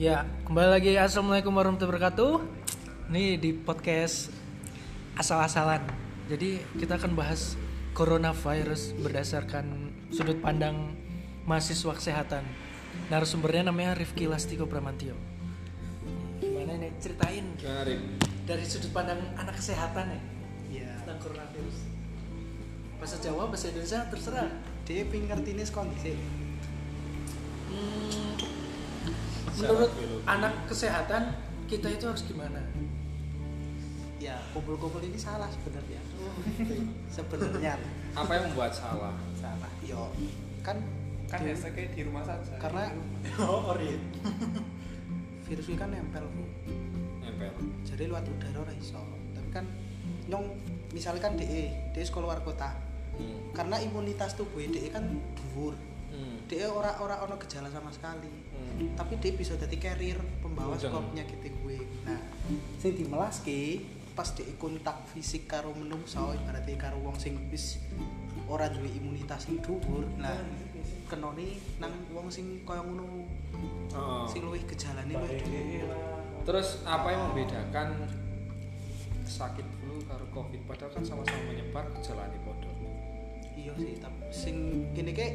Ya, kembali lagi Assalamualaikum warahmatullahi wabarakatuh. Ini di podcast asal-asalan. Jadi kita akan bahas coronavirus berdasarkan sudut pandang mahasiswa kesehatan. Narasumbernya namanya Rifki Lastiko Pramantio. Gimana nih ceritain Menarik. dari sudut pandang anak kesehatan ya Iya. tentang coronavirus. Bahasa Jawa, bahasa Indonesia terserah. Dia pengen ngerti ini kondisi. Hmm, menurut biologi. anak kesehatan kita itu harus gimana? Ya, kumpul-kumpul ini salah sebenarnya. sebenarnya Apa yang membuat salah? salah. Yo, kan kan di- hashtagnya di rumah saja karena Oh, ori. virus ini kan nempel Bu. Nempel. jadi lewat udara ora iso tapi kan nyong misalnya kan DE DE sekolah luar kota Hmm. karena imunitas tubuh DE kan dhuwur Hmm. DE ora ora ono gejala sama sekali Hmm. tapi dia bisa jadi carrier pembawa Udang. saka penyakit gue nah sing dimelaske pas dia kontak fisik karo menungso ibaratnya karo wong sing wis ora duwe imunitas sing dhuwur nah kenone nang wong sing kaya ngono Oh. sing luwih gejalane luwih Terus apa yang membedakan sakit flu karo covid padahal kan sama-sama menyebar gejalanya podo. iya sih tapi sing kene ke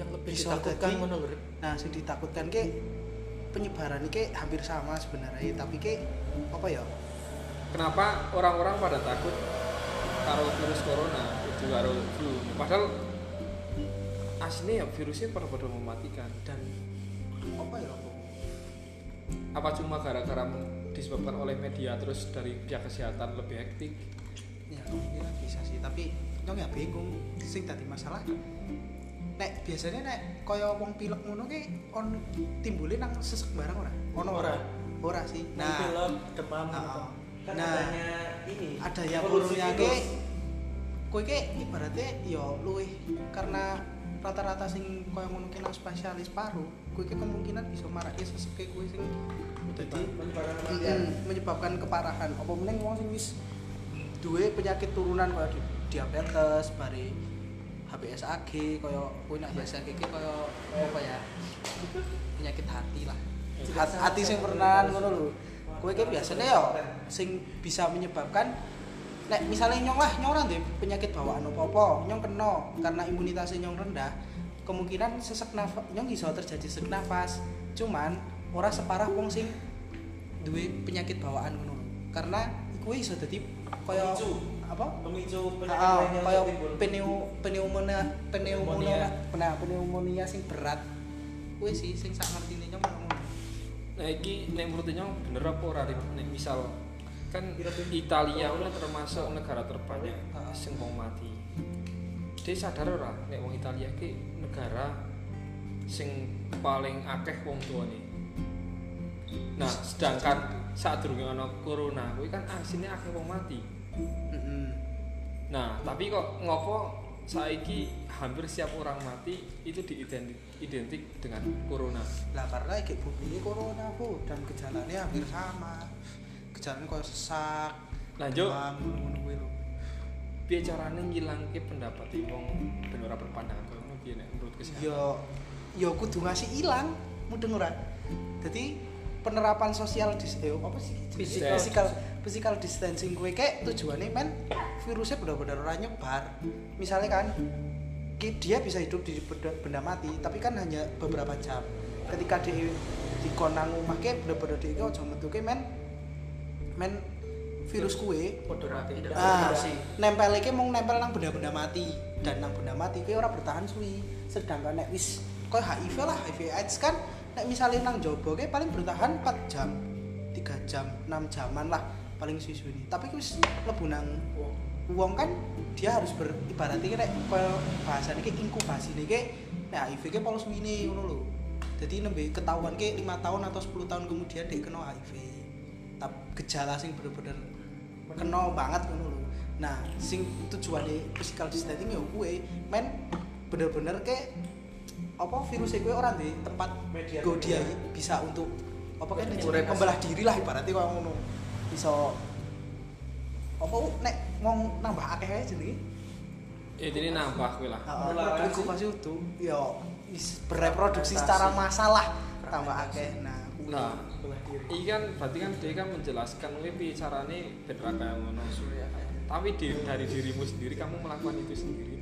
yang lebih Bisa ditakutkan. Rip. nah sing ditakutkan ke penyebaran ke hampir sama sebenarnya tapi ke apa ya Kenapa orang-orang pada takut karo virus corona itu karo flu? Padahal aslinya ya virusnya pada-pada mematikan. dan apa ya Apa cuma gara-gara disebabkan oleh media terus dari pihak kesehatan lebih hektik? ya kemungkinan bisa sih tapi nyong ya bingung sing tadi masalah nek biasanya nek kaya wong pilek ngono ke on timbulin nang sesek barang ora? Ono ora? Ora sih. Nah, pilek, demam Nah, gitu. kan Nah, adanya ini ada ya virus. ke kowe ke ibaratnya yo luwih karena rata-rata sing kaya ngono ki nang spesialis paru kowe ke kemungkinan bisa marake sesek ke kowe sing dadi menyebabkan keparahan. Apa meneng wong sing wis duwe penyakit turunan kaya di- diabetes bare HBsAg kaya kowe nak HBsAg ki kaya apa ya penyakit hati lah. Hat- hati. Sing pernah ngono lho. Kowe ki biasanya ya sing bisa menyebabkan nek misalnya nyong lah nyong ora ndek penyakit bawaan apa-apa nyong kena karena imunitasnya nyong rendah kemungkinan sesek nafas nyong bisa terjadi sesek nafas. Cuman ora separah wong sing duwe penyakit bawaan ngono karena iku iso dadi kaya Pemicu. Apa pemicu Ah, penyakit lain yang kaya timbul. pneu pneumonia pneumonia Pneumonia. nah pneumonia sing berat kuwi sih sing sak ngertine nyong ngono Nah, iki nek menurutnya bener apa ora? Nek misal kan Italia itu termasuk negara terbanyak Heeh. sing wong mati. Dia sadar ora nek wong Italia ki negara sing paling akeh wong tuane. Nah, sedangkan saat durunge ana corona kuwi kan asine akeh wong mati. Nah, tapi kok ngopo saiki hampir setiap orang mati itu diidentik identik dengan corona. lah karena iki bukti corona bu dan gejalanya hampir sama. Gejalanya kayak sesak Lanjut. piye carane ngilangke pendapat wong ben ora berpandangan koyo ngono piye nek menurut kesehatan? Yo yo kudu ngasih ilang mudeng ora? Jadi penerapan sosial dis eh, apa sih? Physical. physical physical distancing gue kayak tujuannya men virusnya benar-benar ora nyebar. Misalnya kan dia bisa hidup di benda, benda mati tapi kan hanya beberapa jam. Ketika di di konang rumah ke bener-bener di ke ojo metu ke men men virus kue Podo mati. ah, nempel iki mung nempel nang benda-benda mati dan nang benda mati kuwi ora bertahan suwi. Sedangkan nek wis koyo HIV lah HIV AIDS kan nek misalnya nang jobo kuwi paling bertahan 4 jam 3 jam 6 jaman lah paling suwi-suwi. Tapi kuwi wis mlebu nang wong. Kan dia harus ber ibaratnya nek koyo bahasa iki inkubasi niki nek HIV ki polos suwine ngono lho. Jadi nembe ketahuan ke 5 tahun atau 10 tahun kemudian dia kena HIV. Tapi gejala sing bener-bener kena banget ngono lho. Nah, sing tujuane physical distancing ya kuwe men bener-bener ke apa virus kuwe ora di tempat Media- dia bisa untuk apa kan membelah diri lah ibaratnya kaya ngono. Bisa apa nek wong nambah akeh ae jenenge. ya ini nambah kuwi lah. Heeh, inkubasi utuh. Ya bereproduksi secara massal lah tambah akeh. Nah, Nah, Iki kan berarti kan dia kan menjelaskan piye carane? Ben ra kaya ngono. Tapi di, dari dirimu sendiri kamu melakukan itu sendiri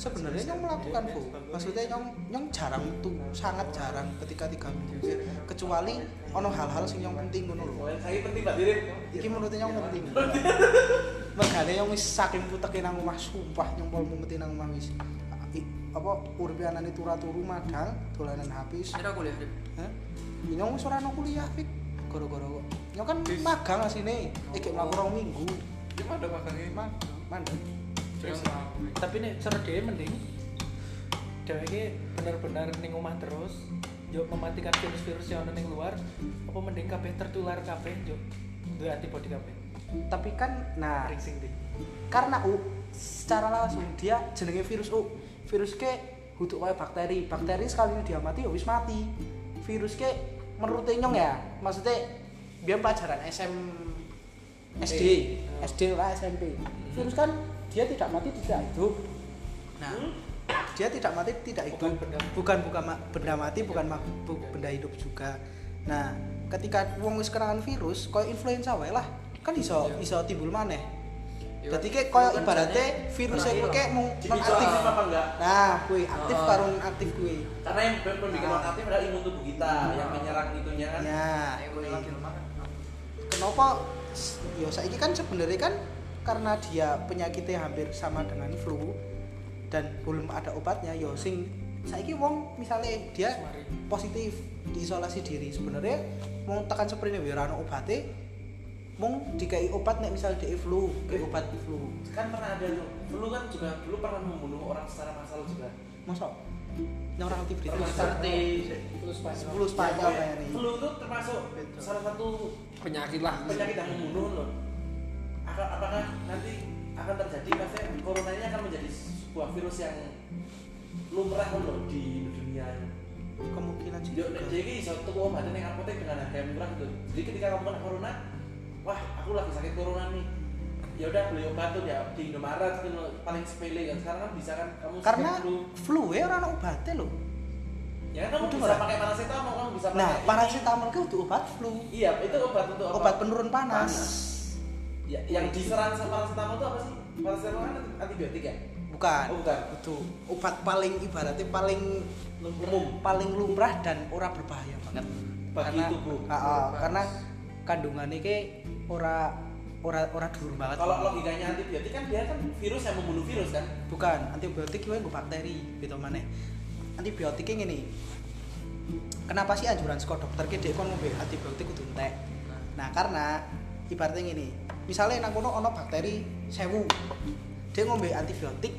sebenarnya nyong melakukan bu. Maksudnya nyong nyong jarang tuh sangat jarang ketika tiga minggu kecuali ono hal-hal sing yang penting ngono lho. Saya penting Mbak Dirin. iki menurut nyong penting. Megane nyong wis saking puteke nang omah sumpah nyong pol mumeti nang omah wis apa uripe anane turu-turu madang dolanan HP wis Kira kuliah, Rip. Hah? Ya, nyong wis ora ono kuliah Fik gara-gara kok. Nyong kan magang asine iki mlaku rong minggu. Di mana makanya magang mandek tapi nih cara dia mending dheweke bener-bener ning omah terus yo mematikan virus-virus yang ada ning luar apa mending kabeh tertular kabeh yo duwe antibody kabeh. Tapi kan nah ring sing ndi karena U secara langsung dia jenenge virus U. Virus ke kudu kaya bakteri. Bakteri sekali dia mati ya wis mati. Virus ke menurut nyong ya. Maksudnya biar pelajaran SM SD SD lah SMP virus kan dia tidak mati tidak hidup nah dia tidak mati tidak hidup Bukan benda. bukan bukan ma- benda mati bukan ma- bu- benda hidup juga nah ketika wong wis kenalan virus kaya influenza wae lah kan iso Iya. iso timbul maneh Iya. Jadi kayak koyo ibaratnya virus yang kayak mau aktif. apa enggak? Nah, kue aktif Oh. karo non aktif kue. Karena yang ber- berbikin Ah. non aktif adalah imun tubuh kita yang menyerang itunya kan. Ya, Ayo kue. lagi lemah kan. Kenapa? Yo saiki kan sebenarnya kan karena dia penyakitnya hampir sama dengan flu dan belum ada obatnya yo sing saiki wong misalnya dia positif diisolasi diri sebenarnya mau tekan seperti ini ono obate. Mung dikai obat nek misalnya dia flu kayak obat flu. Kan pernah ada tuh. Flu kan juga dulu pernah membunuh orang secara massal juga. masa orang aktif di Terus Seperti 10 Spanyol. Kayak nih Flu itu termasuk salah satu penyakit lah. penyakit yang membunuh loh. Akan, apakah nanti akan terjadi maksudnya corona ini akan menjadi sebuah virus yang lumrah loh di dunia kemungkinan juga. jadi tuku obatnya yang apotek dengan harga yang murah gitu. Jadi ketika kamu kena corona, wah aku lagi sakit corona nih. Ya udah beli obat tuh ya di Indomaret gitu paling sepele kan. Sekarang kan bisa kan kamu karena flu. flu ya orang obatnya loh Ya kan kamu Udah, bisa pakai paracetamol, kamu bisa pakai nah paracetamol itu untuk obat flu Iya, itu obat untuk apa? obat penurun panas, Ya, yang diserang sama paracetamol itu apa sih? Paracetamol kan antibiotik ya? bukan Oh, bukan. itu obat paling ibaratnya paling umum paling lumrah dan ora berbahaya banget Bagi karena tubuh. Ah, ah, karena kandungannya ke ora ora ora dur banget Kalau logikanya antibiotik kan dia kan virus yang membunuh virus kan? bukan antibiotik itu gue bakteri gitu mana antibiotiknya gini kenapa sih anjuran sekolah dokter ki dia kon ngombe antibiotik kudu entek nah karena ibaratnya gini misalnya nang kono ono bakteri sewu dia ngombe antibiotik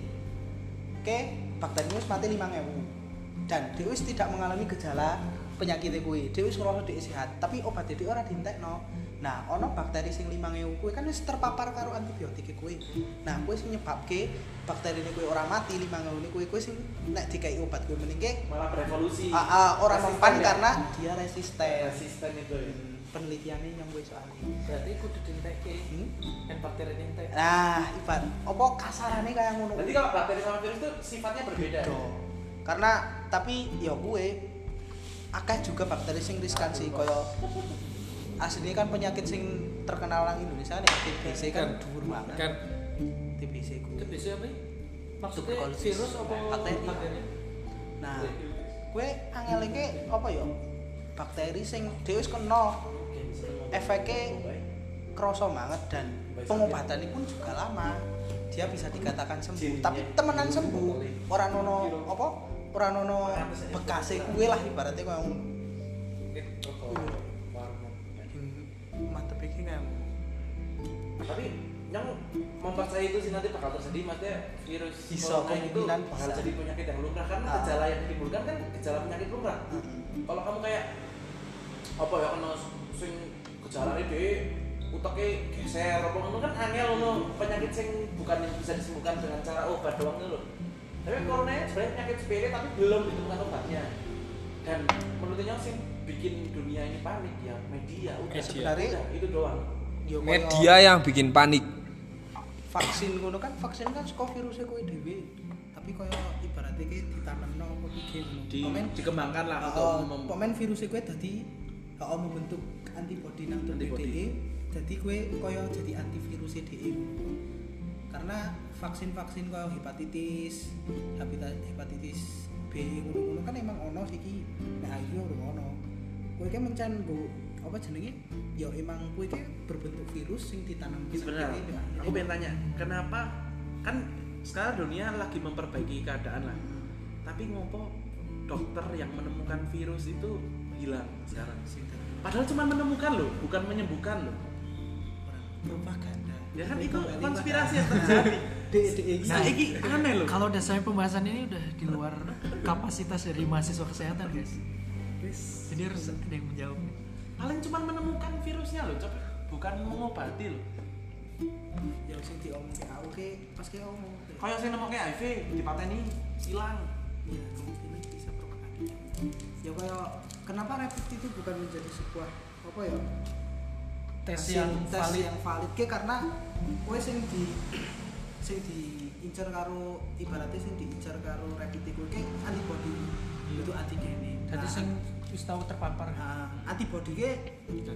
ke bakteri wis mati 5000 dan dia wis tidak mengalami gejala penyakit kuwi dia wis ngerasa dia sehat tapi obat dia ora dientekno nah ono bakteri sing 5000 kuwi kan wis terpapar karo antibiotik kuwi nah kuwi sing nyebabke bakteri ini kuwi ora mati 5000 ini kuwi kuwi sing nek dikai obat kuwi mending ke Malah berevolusi. ah, ah, ora Resisten mempan ya? karena dia resisten resisten itu. ya. Penelitiannya yang gue soalnya. Berarti kudu dintekke hmm? dan bakteri ini entek. Nah ibarat apa kasarannya kayak ngono? Berarti kalau bakteri sama virus itu sifatnya berbeda. Beda. karena tapi ya gue akeh juga bakteri sing riskan sih kaya aslinya kan penyakit sing terkenal orang Indonesia nih TBC kan dhuwur banget. Kan. TBC gue. Bisa apa ya? maksudnya virus apa Bakteri. nah gue angelnya apa ya bakteri sing dia wis kena efeknya kerasa banget dan pengobatannya pun juga lama dia bisa dikatakan sembuh tapi temenan sembuh orang nono apa orang nono bekasnya kue lah ibaratnya ngono. Hmm, mantep iki ngono. Tapi yang mempercayai itu sih nanti bakal terjadi maksudnya virus Bisa, corona itu bakal bisa. jadi penyakit yang lumrah karena Ah. gejala yang ditimbulkan kan gejala penyakit lumrah. Mm-mm. Kalau kamu kayak apa ya kena sing gejala ini utaknya geser apa ngono kan angel ngono penyakit sing bukan yang bisa disembuhkan dengan cara obat doang itu loh. Tapi corona sebenarnya penyakit sepele tapi belum ditemukan obatnya. Dan menurutnya sing bikin dunia ini panik ya media udah Media. sebenarnya Udah, itu doang. media yang bikin panik. vaksin ngono kan vaksin kan saka virusnya kowe dhewe tapi kaya ibaratnya ki ditanamno apa piye Di, Komen- dikembangkan lah untuk Oh, mem- pemain virusnya gue tadi oh membentuk antibody nang Antibody. Jadi kue koyo jadi antivirus DE karena vaksin-vaksin koyo hepatitis hepatitis hepatitis B ngono-ngono kan emang ono iki. Nek HIV ora ono. Kue kan mencen go apa jenenge? Ya emang kue kan berbentuk virus sing ditanam sebenarnya aku pengen tanya kenapa? Kan sekarang dunia lagi memperbaiki keadaan lah. Tapi ngopo dokter yang menemukan virus itu hilang sekarang padahal cuma menemukan loh bukan menyembuhkan loh. Propaganda. Ya kan itu konspirasi yang terjadi. Nah ini aneh loh. Kalau dasarnya pembahasan ini udah di luar kapasitas dari mahasiswa kesehatan guys. Jadi harus ada yang menjawab. nih. paling cuma menemukan virusnya loh coba. Bukan mengobati loh. Ya sing diomongke aku ke pas ke omong kayak saya nemu kayak HIV dipateni hilang. Ya kemungkinan bisa ya kayak kenapa rapid itu bukan menjadi sebuah apa ya Tes hasil yang tes valid. yang valid? Ke karena kowe sing di sing diincar karo ibaratnya sing diincar karo rapid itu ke antibody. Iya. itu antigen Jadi sing wis tahu terpapar. nah, antibody ke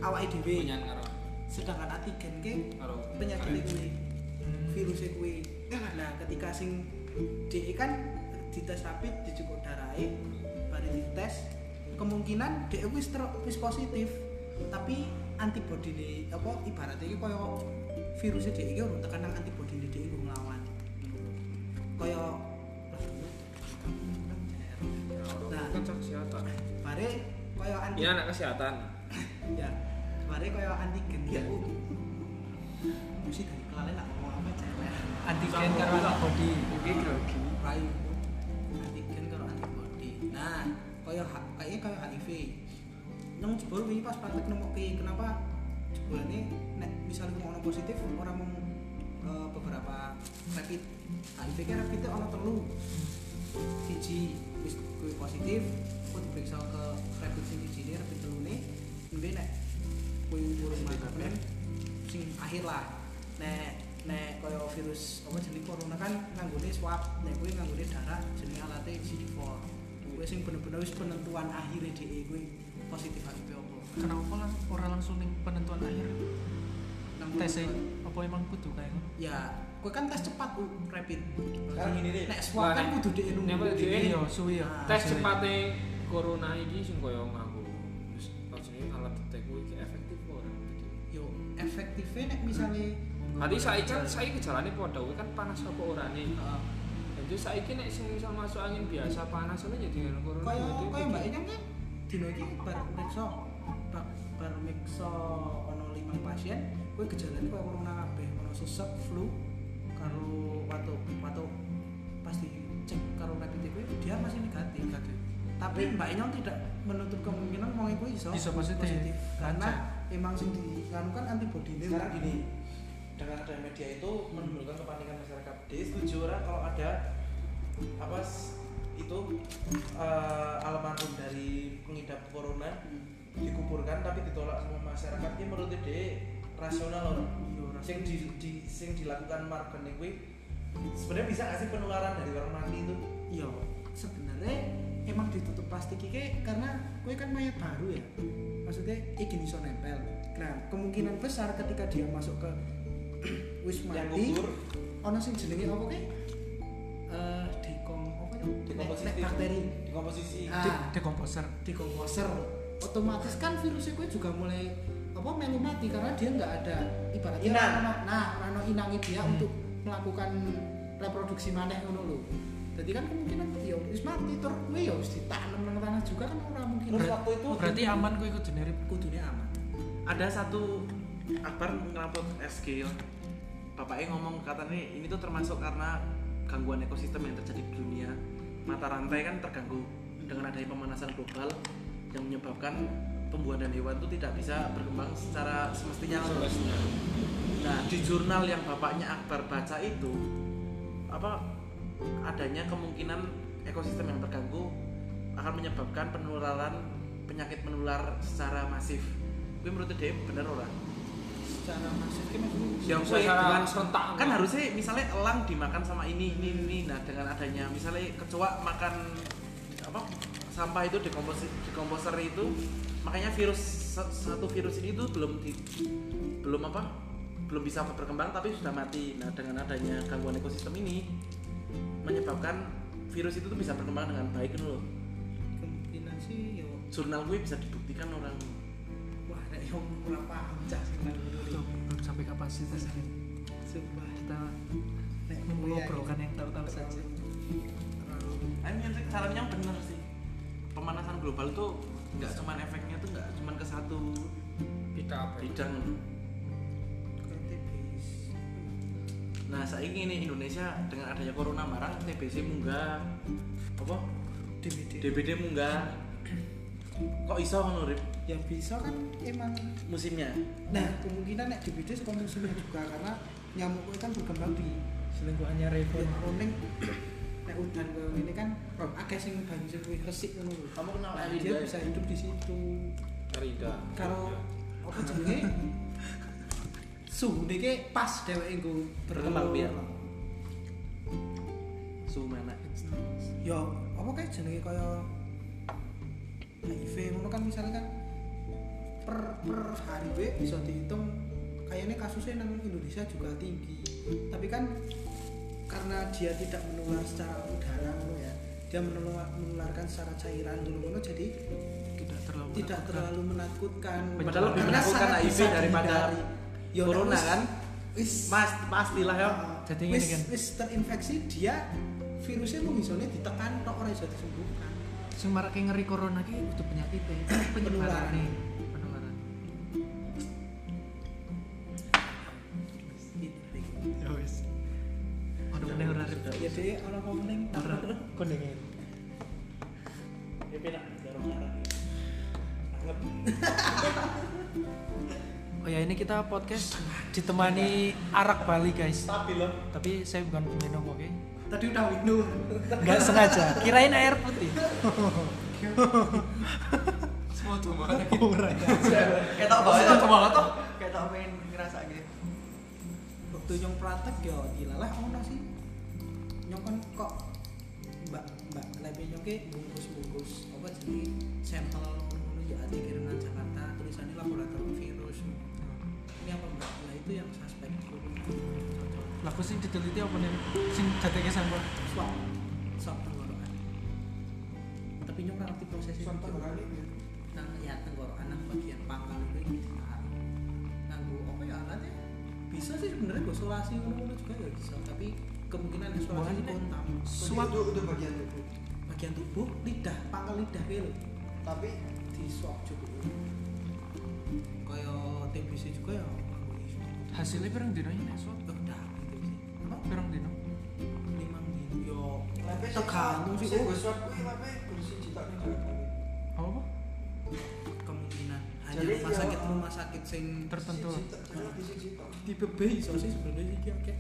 awake dhewe. Punyan karo. Sedangkan antigen ke penyakit kuwi Hmm. virusnya kuwi. Nah ketika sing DE kan dites rapid dicukup darahnya dites kemungkinan DE wis ter- wis positif tapi antibody ini apa ibaratnya iki kaya virusnya DE iki urung tekan nang antibody ini DE iku nglawan kaya nah kesehatan bare kaya anti ini anak kesehatan. Ya bare kaya antigen ya mesti dari kelalen lah ngomong apa cewek Antigen karo antibody. oke grogi rayu antigen karo antibody. Nah kaya H- kayaknya kaya HIV nang jebol wingi pas praktek nemokke kenapa jebolane nek misalnya ono positif orang mau eh, beberapa rapid. HIV kan rapidnya ono telu. Siji wis kuwi positif kok diperiksa ke rapid sing siji ini rapid telune nembe nek kuwi urung matakan sing akhir lah. Nek nek kaya virus apa jenis corona kan nganggone swab nek kuwi nganggone darah jenenge alate CD4 kuwi sing bener-bener wis penentuan akhirnya DE kuwi positif HIV apa Kenapa lang orang langsung ning penentuan akhir? Nang Tes apa emang kudu kayak ngono? ya kuwi kan tes cepat U, rapid Sekarang gini deh. nek swab kan kudu DE nek nunggu DE Iya, suwi ya. Ah, tes cepatnya corona ini sing koyo nganggo wis maksudnya alat detek kuwi iki efektif ora gitu yo efektifnya nek misalnya Nanti saya kan saya gejalane padha kuwi kan panas apa ora nih. Heeh. Jadi saiki nek sing misal masuk angin biasa panas aja jadi dengan corona. kaya kaya mbak Enyang kan dino iki bar meksa bar, meksa ono limang pasien kuwi gejalane kaya corona kabeh. Ono sesek flu karo watu watu pasti cek karo rapid kuwi dia masih negatif. Tapi mbak Enyang tidak menutup kemungkinan mau kuwi iso Iso positif. karena emang sing di kan antibody ini sekarang gini dengan ada media itu menimbulkan kepanikan masyarakat dia setuju orang kalau ada apa itu eh, almarhum dari pengidap corona dikuburkan tapi ditolak sama masyarakat ini menurut dia rasional loh sing di, di sing dilakukan margen kuwi sebenarnya bisa nggak sih penularan dari orang mati itu Iya, sebenarnya emang ditutup plastik iki karena kue kan mayat baru ya. Maksudnya iki iso nempel. Nah, kemungkinan besar ketika dia masuk ke wis yang mati, gugur ono sing jenenge apa ke? Eh, dekom apa itu? Dekomposisi. Bakteri. dekomposisi Ah. De- dekomposer. Dekomposer. Otomatis kan virusnya kue juga mulai apa melu mati karena dia nggak ada ibaratnya Inang. ono- nah ono inangi dia Hmm. untuk melakukan reproduksi maneh ngono lho. Jadi kan kemungkinan ya wis mati tur kuwi ya wis ditanam nang tanah juga kan ora mungkin. terus waktu itu Berarti aman kok ikut generik. kudune aman. ada satu akbar ngelapor SG bapaknya ngomong katanya ini tuh termasuk karena gangguan ekosistem yang terjadi di dunia mata rantai kan terganggu dengan adanya pemanasan global yang menyebabkan pembuahan hewan itu tidak bisa berkembang secara semestinya Semestinya. nah di jurnal yang bapaknya Akbar baca itu apa adanya kemungkinan ekosistem yang terganggu akan menyebabkan penularan penyakit menular secara masif. Tapi menurut dia bener ora? Secara masif maksudnya Yang Secara kue dengan serentak, kan harusnya misalnya elang dimakan sama ini ini ini. Nah dengan adanya misalnya kecoa makan apa sampah itu dekomposi dekomposer itu makanya virus sa- satu virus ini tuh belum di, belum apa belum bisa berkembang tapi sudah mati. Nah dengan adanya gangguan ekosistem ini menyebabkan virus itu tuh bisa berkembang dengan baik gitu loh. Kemungkinan sih yo. Jurnal gue bisa dibuktikan orang. Wah nek yo ora paham cah kapasitas ini. sumpah. Kita nek mengobrolkan yang tahu-tahu saja. terlalu. Ini yang bener sih. Pemanasan global tuh nggak cuman efeknya tuh nggak cuman ke satu bidang TBC. Nah, saat ini Indonesia dengan adanya corona marang TBC munggah. Apa? DBD. DBD munggah kok iso ngono Rip? ya bisa kan emang musimnya nah kemungkinan nek DBD saka musimnya juga karena nyamuk itu kan berkembang di Selingkuhannya Revo. Roning nek udan koyo ngene kan akeh sing banyu sing luwih resik ngono lho. kamu kenal Nah, Elida dia bisa hidup di situ. Rida. Kalau apa jenenge? Suhu ki pas dheweke nggo berkembang biak suhu mana Ya, apa kayak jenenge kaya HIV ngono kan misalnya kan per per hari we bisa dihitung kayaknya kasusnya nang Indonesia juga tinggi. Tapi kan karena dia tidak menular secara udara ngono ya. Dia menular, menularkan secara cairan ngono jadi Tidak terlalu tidak menakutkan. terlalu menakutkan. Padahal lebih menakutkan HIV bisa daripada dihindari. Ya, corona kan? Wis mas pastilah ya Jadi wis, ngene kan. wis terinfeksi dia virusnya mau misalnya ditekan tok ora iso disembuhkan. Sing marake ngeri corona ki itu penyakit penyebaran nih. Penularan. Ya wis. Ono meneh ora Rip? Ya deh orang mau meneng Ora kondengin. ya penak jarang Oh ya ini kita podcast ditemani arak Bali guys. stabil loh Tapi saya bukan peminum oke. Tadi udah minum. Nggak sengaja. Kirain air putih. Semua tuh kayak tau banget Semua banget toh. kayak tau pengen ngerasa gitu Waktu nyong praktek ya ilalah ono sih. Nyong kan kok mbak mbak lebe nyong ki bungkus-bungkus apa jadi sampel ya dikirim nang Jakarta tulisannya laboratorium virus. Laku sing diteliti apa nih? Sing dateke sampel. swab swab tenggorokan. Tapi nyong ora ngerti prosesnya. Swab tenggorokan itu? Nang ya tenggorokan nang bagian pangkal itu yang ditahan. Nganggo apa ya alatnya? Bisa sih sebenarnya gue isolasi ngono-ngono juga ya bisa, tapi kemungkinan isolasi Nek, kontak. Swab itu, itu bagian tubuh bagian tubuh lidah pangkal lidah gitu tapi di swab juga kaya TBC juga ya hasilnya pirang dino ini nek swab? dah TBC apa Pirang dino? limang dino yo. Lepe tergantung sih oh gue swab kuwi lepe bersih jitak kami Apa? kemungkinan. Hanya Jadi, rumah ya, sakit rumah sakit sing Tertentu. tipe B iso sih sebenarnya sih kayak kayak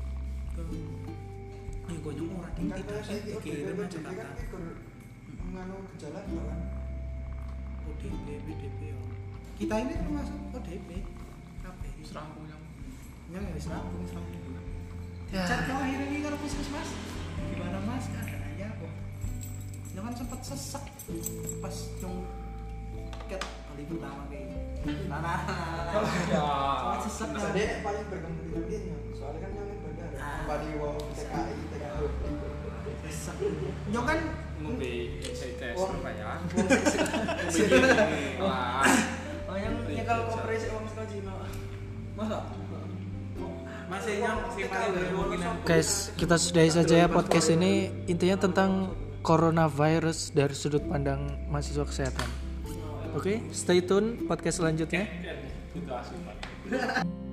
Ayo ora ding kan tidak saya sih itu dikirim ODP aja kata menganu gejala kan. ODP PDP yo. Kita ini termasuk ODP. Kabeh. Serampung yang nyong ya wis rampung wis rampung Ya. Chat kau akhirnya ini kalau puskesmas gimana mas keadaannya kok ya kan sempat sesek pas nyong ket kali pertama kayak nah nah nah nah Ya. sempat sesek bisa kan deh paling berkembang dia soalnya kan yang bandara Ah. Padi wow TKI TKI sesek nyong kan ngombe Wah. apa ya? Sini. Lah. oh yang nyekel kompresi uang sekolah Cina masa Guys, kita sudahi saja ya podcast ini. Intinya tentang coronavirus dari sudut pandang mahasiswa kesehatan. Oke, stay tune podcast selanjutnya.